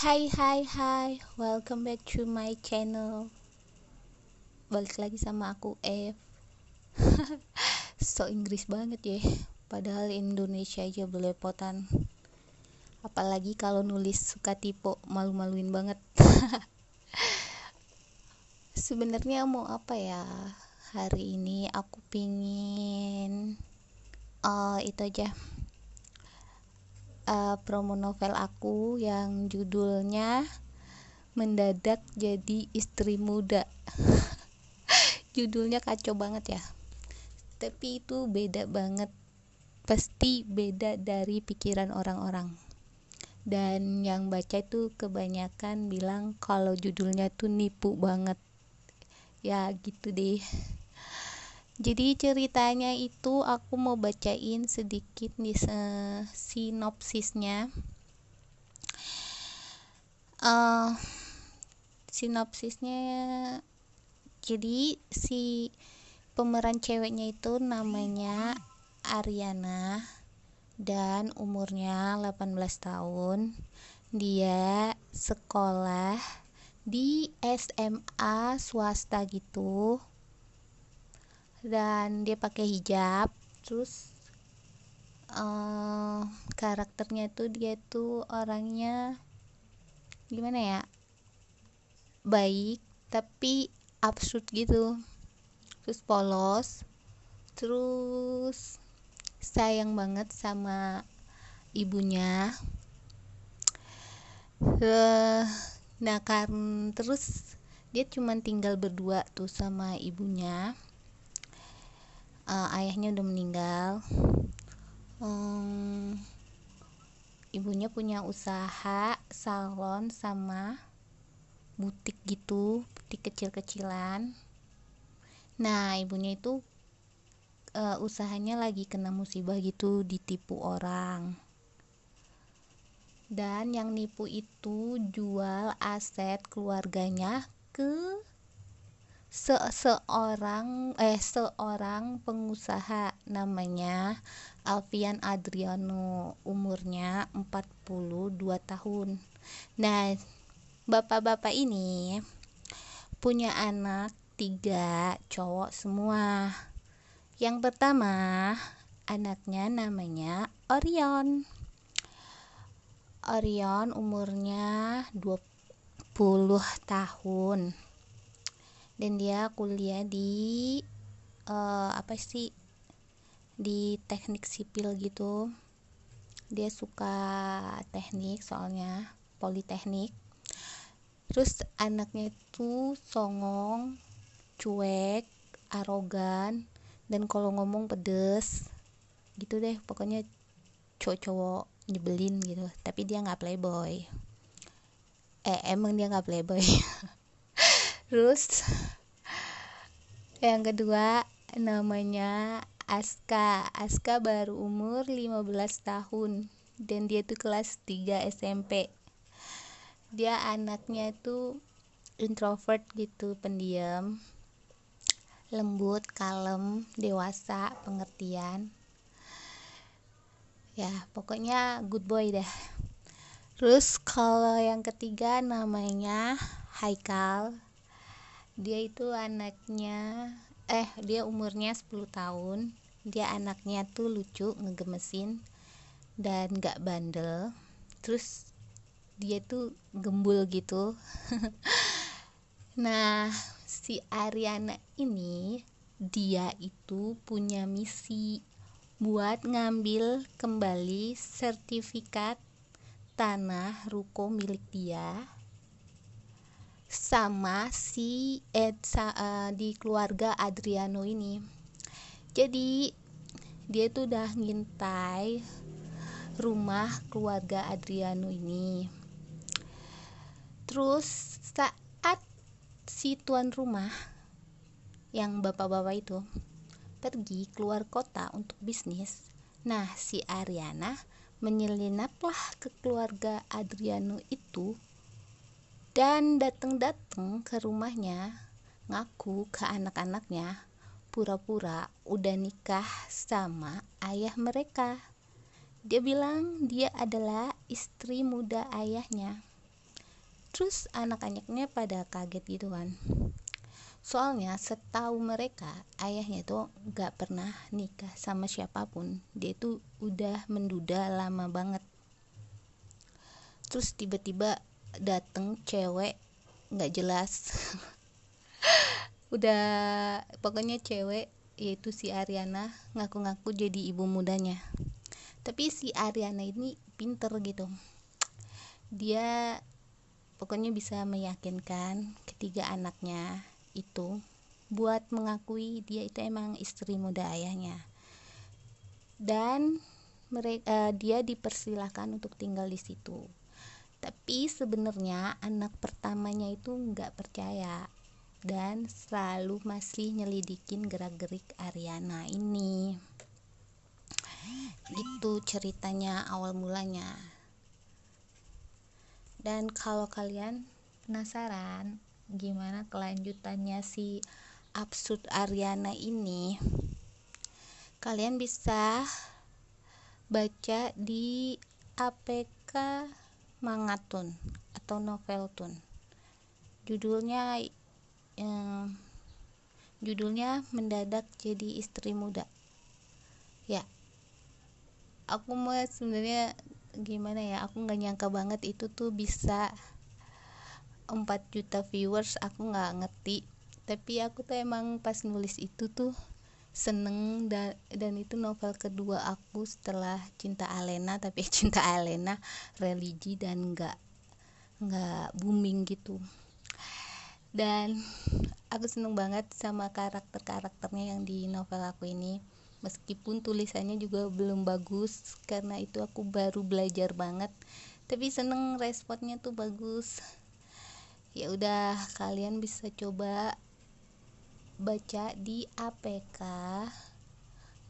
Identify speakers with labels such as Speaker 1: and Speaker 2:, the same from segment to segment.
Speaker 1: Hai hai hai. Welcome back to my channel. Balik lagi sama aku F. So Inggris banget ya. Padahal Indonesia aja belepotan. Apalagi kalau nulis suka tipe Malu-maluin banget. Sebenarnya mau apa ya? Hari ini aku pingin uh, Itu aja uh, promo novel aku yang judulnya mendadak jadi istri muda. Judulnya kacau banget ya. Tapi itu beda banget. Pasti beda dari pikiran orang-orang. Dan yang baca itu kebanyakan bilang kalau judulnya tuh nipu banget. Ya gitu deh jadi ceritanya itu aku mau bacain sedikit nih sinopsisnya. Uh, sinopsisnya jadi si pemeran ceweknya itu namanya Ariana dan umurnya 18 tahun. Dia sekolah di SMA swasta gitu dan dia pakai hijab terus uh, karakternya tuh dia tuh orangnya gimana ya baik tapi absurd gitu. Terus polos terus sayang banget sama ibunya. Uh, nah kan terus dia cuman tinggal berdua tuh sama ibunya uh, ayahnya udah meninggal. Um, ibunya punya usaha salon sama butik gitu butik kecil-kecilan. Nah ibunya itu uh, usahanya lagi kena musibah gitu ditipu orang. Dan yang nipu itu jual aset keluarganya ke seorang eh seorang pengusaha namanya Alfian Adriano umurnya 42 tahun. Nah, bapak-bapak ini punya anak tiga cowok semua. Yang pertama, anaknya namanya Orion. Orion umurnya 20 tahun dan dia kuliah di uh, apa sih di teknik sipil gitu. Dia suka teknik soalnya politeknik. Terus anaknya itu songong cuek arogan dan kalau ngomong pedes gitu deh. Pokoknya cowok-cowok nyebelin gitu. Tapi dia nggak playboy. Eh emang dia nggak playboy terus yang kedua namanya Aska. Aska baru umur 15 tahun dan dia tuh kelas 3 SMP dia anaknya tuh introvert gitu pendiam lembut kalem dewasa pengertian. Ya pokoknya good boy dah terus kalau yang ketiga namanya Haikal dia itu anaknya eh dia umurnya 10 tahun. Dia anaknya tuh lucu ngegemesin dan gak bandel. Terus dia tuh gembul gitu. Nah si Ariana ini dia itu punya misi buat ngambil kembali sertifikat tanah ruko milik dia sama si Edsa uh, di keluarga Adriano ini. Jadi dia tuh udah ngintai rumah keluarga Adriano ini. Terus saat si tuan rumah yang bapak-bapak itu pergi keluar kota untuk bisnis nah si Ariana menyelinaplah ke keluarga Adriano itu dan datang-datang ke rumahnya ngaku ke anak-anaknya pura-pura udah nikah sama ayah mereka. Dia bilang dia adalah istri muda ayahnya. Terus anak-anaknya pada kaget gitu kan soalnya setahu mereka ayahnya tuh gak pernah nikah sama siapa pun. Dia tuh udah menduda lama banget. Terus tiba-tiba dateng cewek nggak jelas. Udah pokoknya cewek yaitu si Ariana ngaku-ngaku jadi ibu mudanya. Tapi si Ariana ini pinter gitu. Dia pokoknya bisa meyakinkan ketiga anaknya itu buat mengakui dia itu emang istri muda ayahnya. Dan mereka uh, dia dipersilahkan untuk tinggal di situ tapi sebenarnya anak pertamanya itu nggak percaya dan selalu masih nyelidikin gerak-gerik Ariana ini. Itu ceritanya awal mulanya. Dan kalau kalian penasaran gimana kelanjutannya si absurd Ariana ini kalian bisa baca di APK Mangatun atau Noveltun. Judulnya eh, judulnya mendadak jadi istri muda. Ya aku mau sebenarnya gimana ya. Aku nggak nyangka banget itu tuh bisa 4 juta viewers. Aku nggak ngerti. Tapi aku tuh emang pas nulis itu tuh seneng dan dan itu novel kedua aku setelah cinta Alena tapi cinta Alena religi dan nggak nggak booming gitu. Dan aku seneng banget sama karakter-karakternya yang di novel aku ini. Meskipun tulisannya juga belum bagus karena itu aku baru belajar banget. Tapi seneng responnya tuh bagus. Ya udah kalian bisa coba baca di APK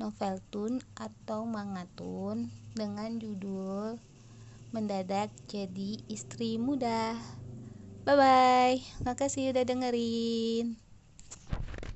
Speaker 1: Noveltun atau Mangatun dengan judul Mendadak Jadi Istri Muda. Bye bye. Makasih udah dengerin.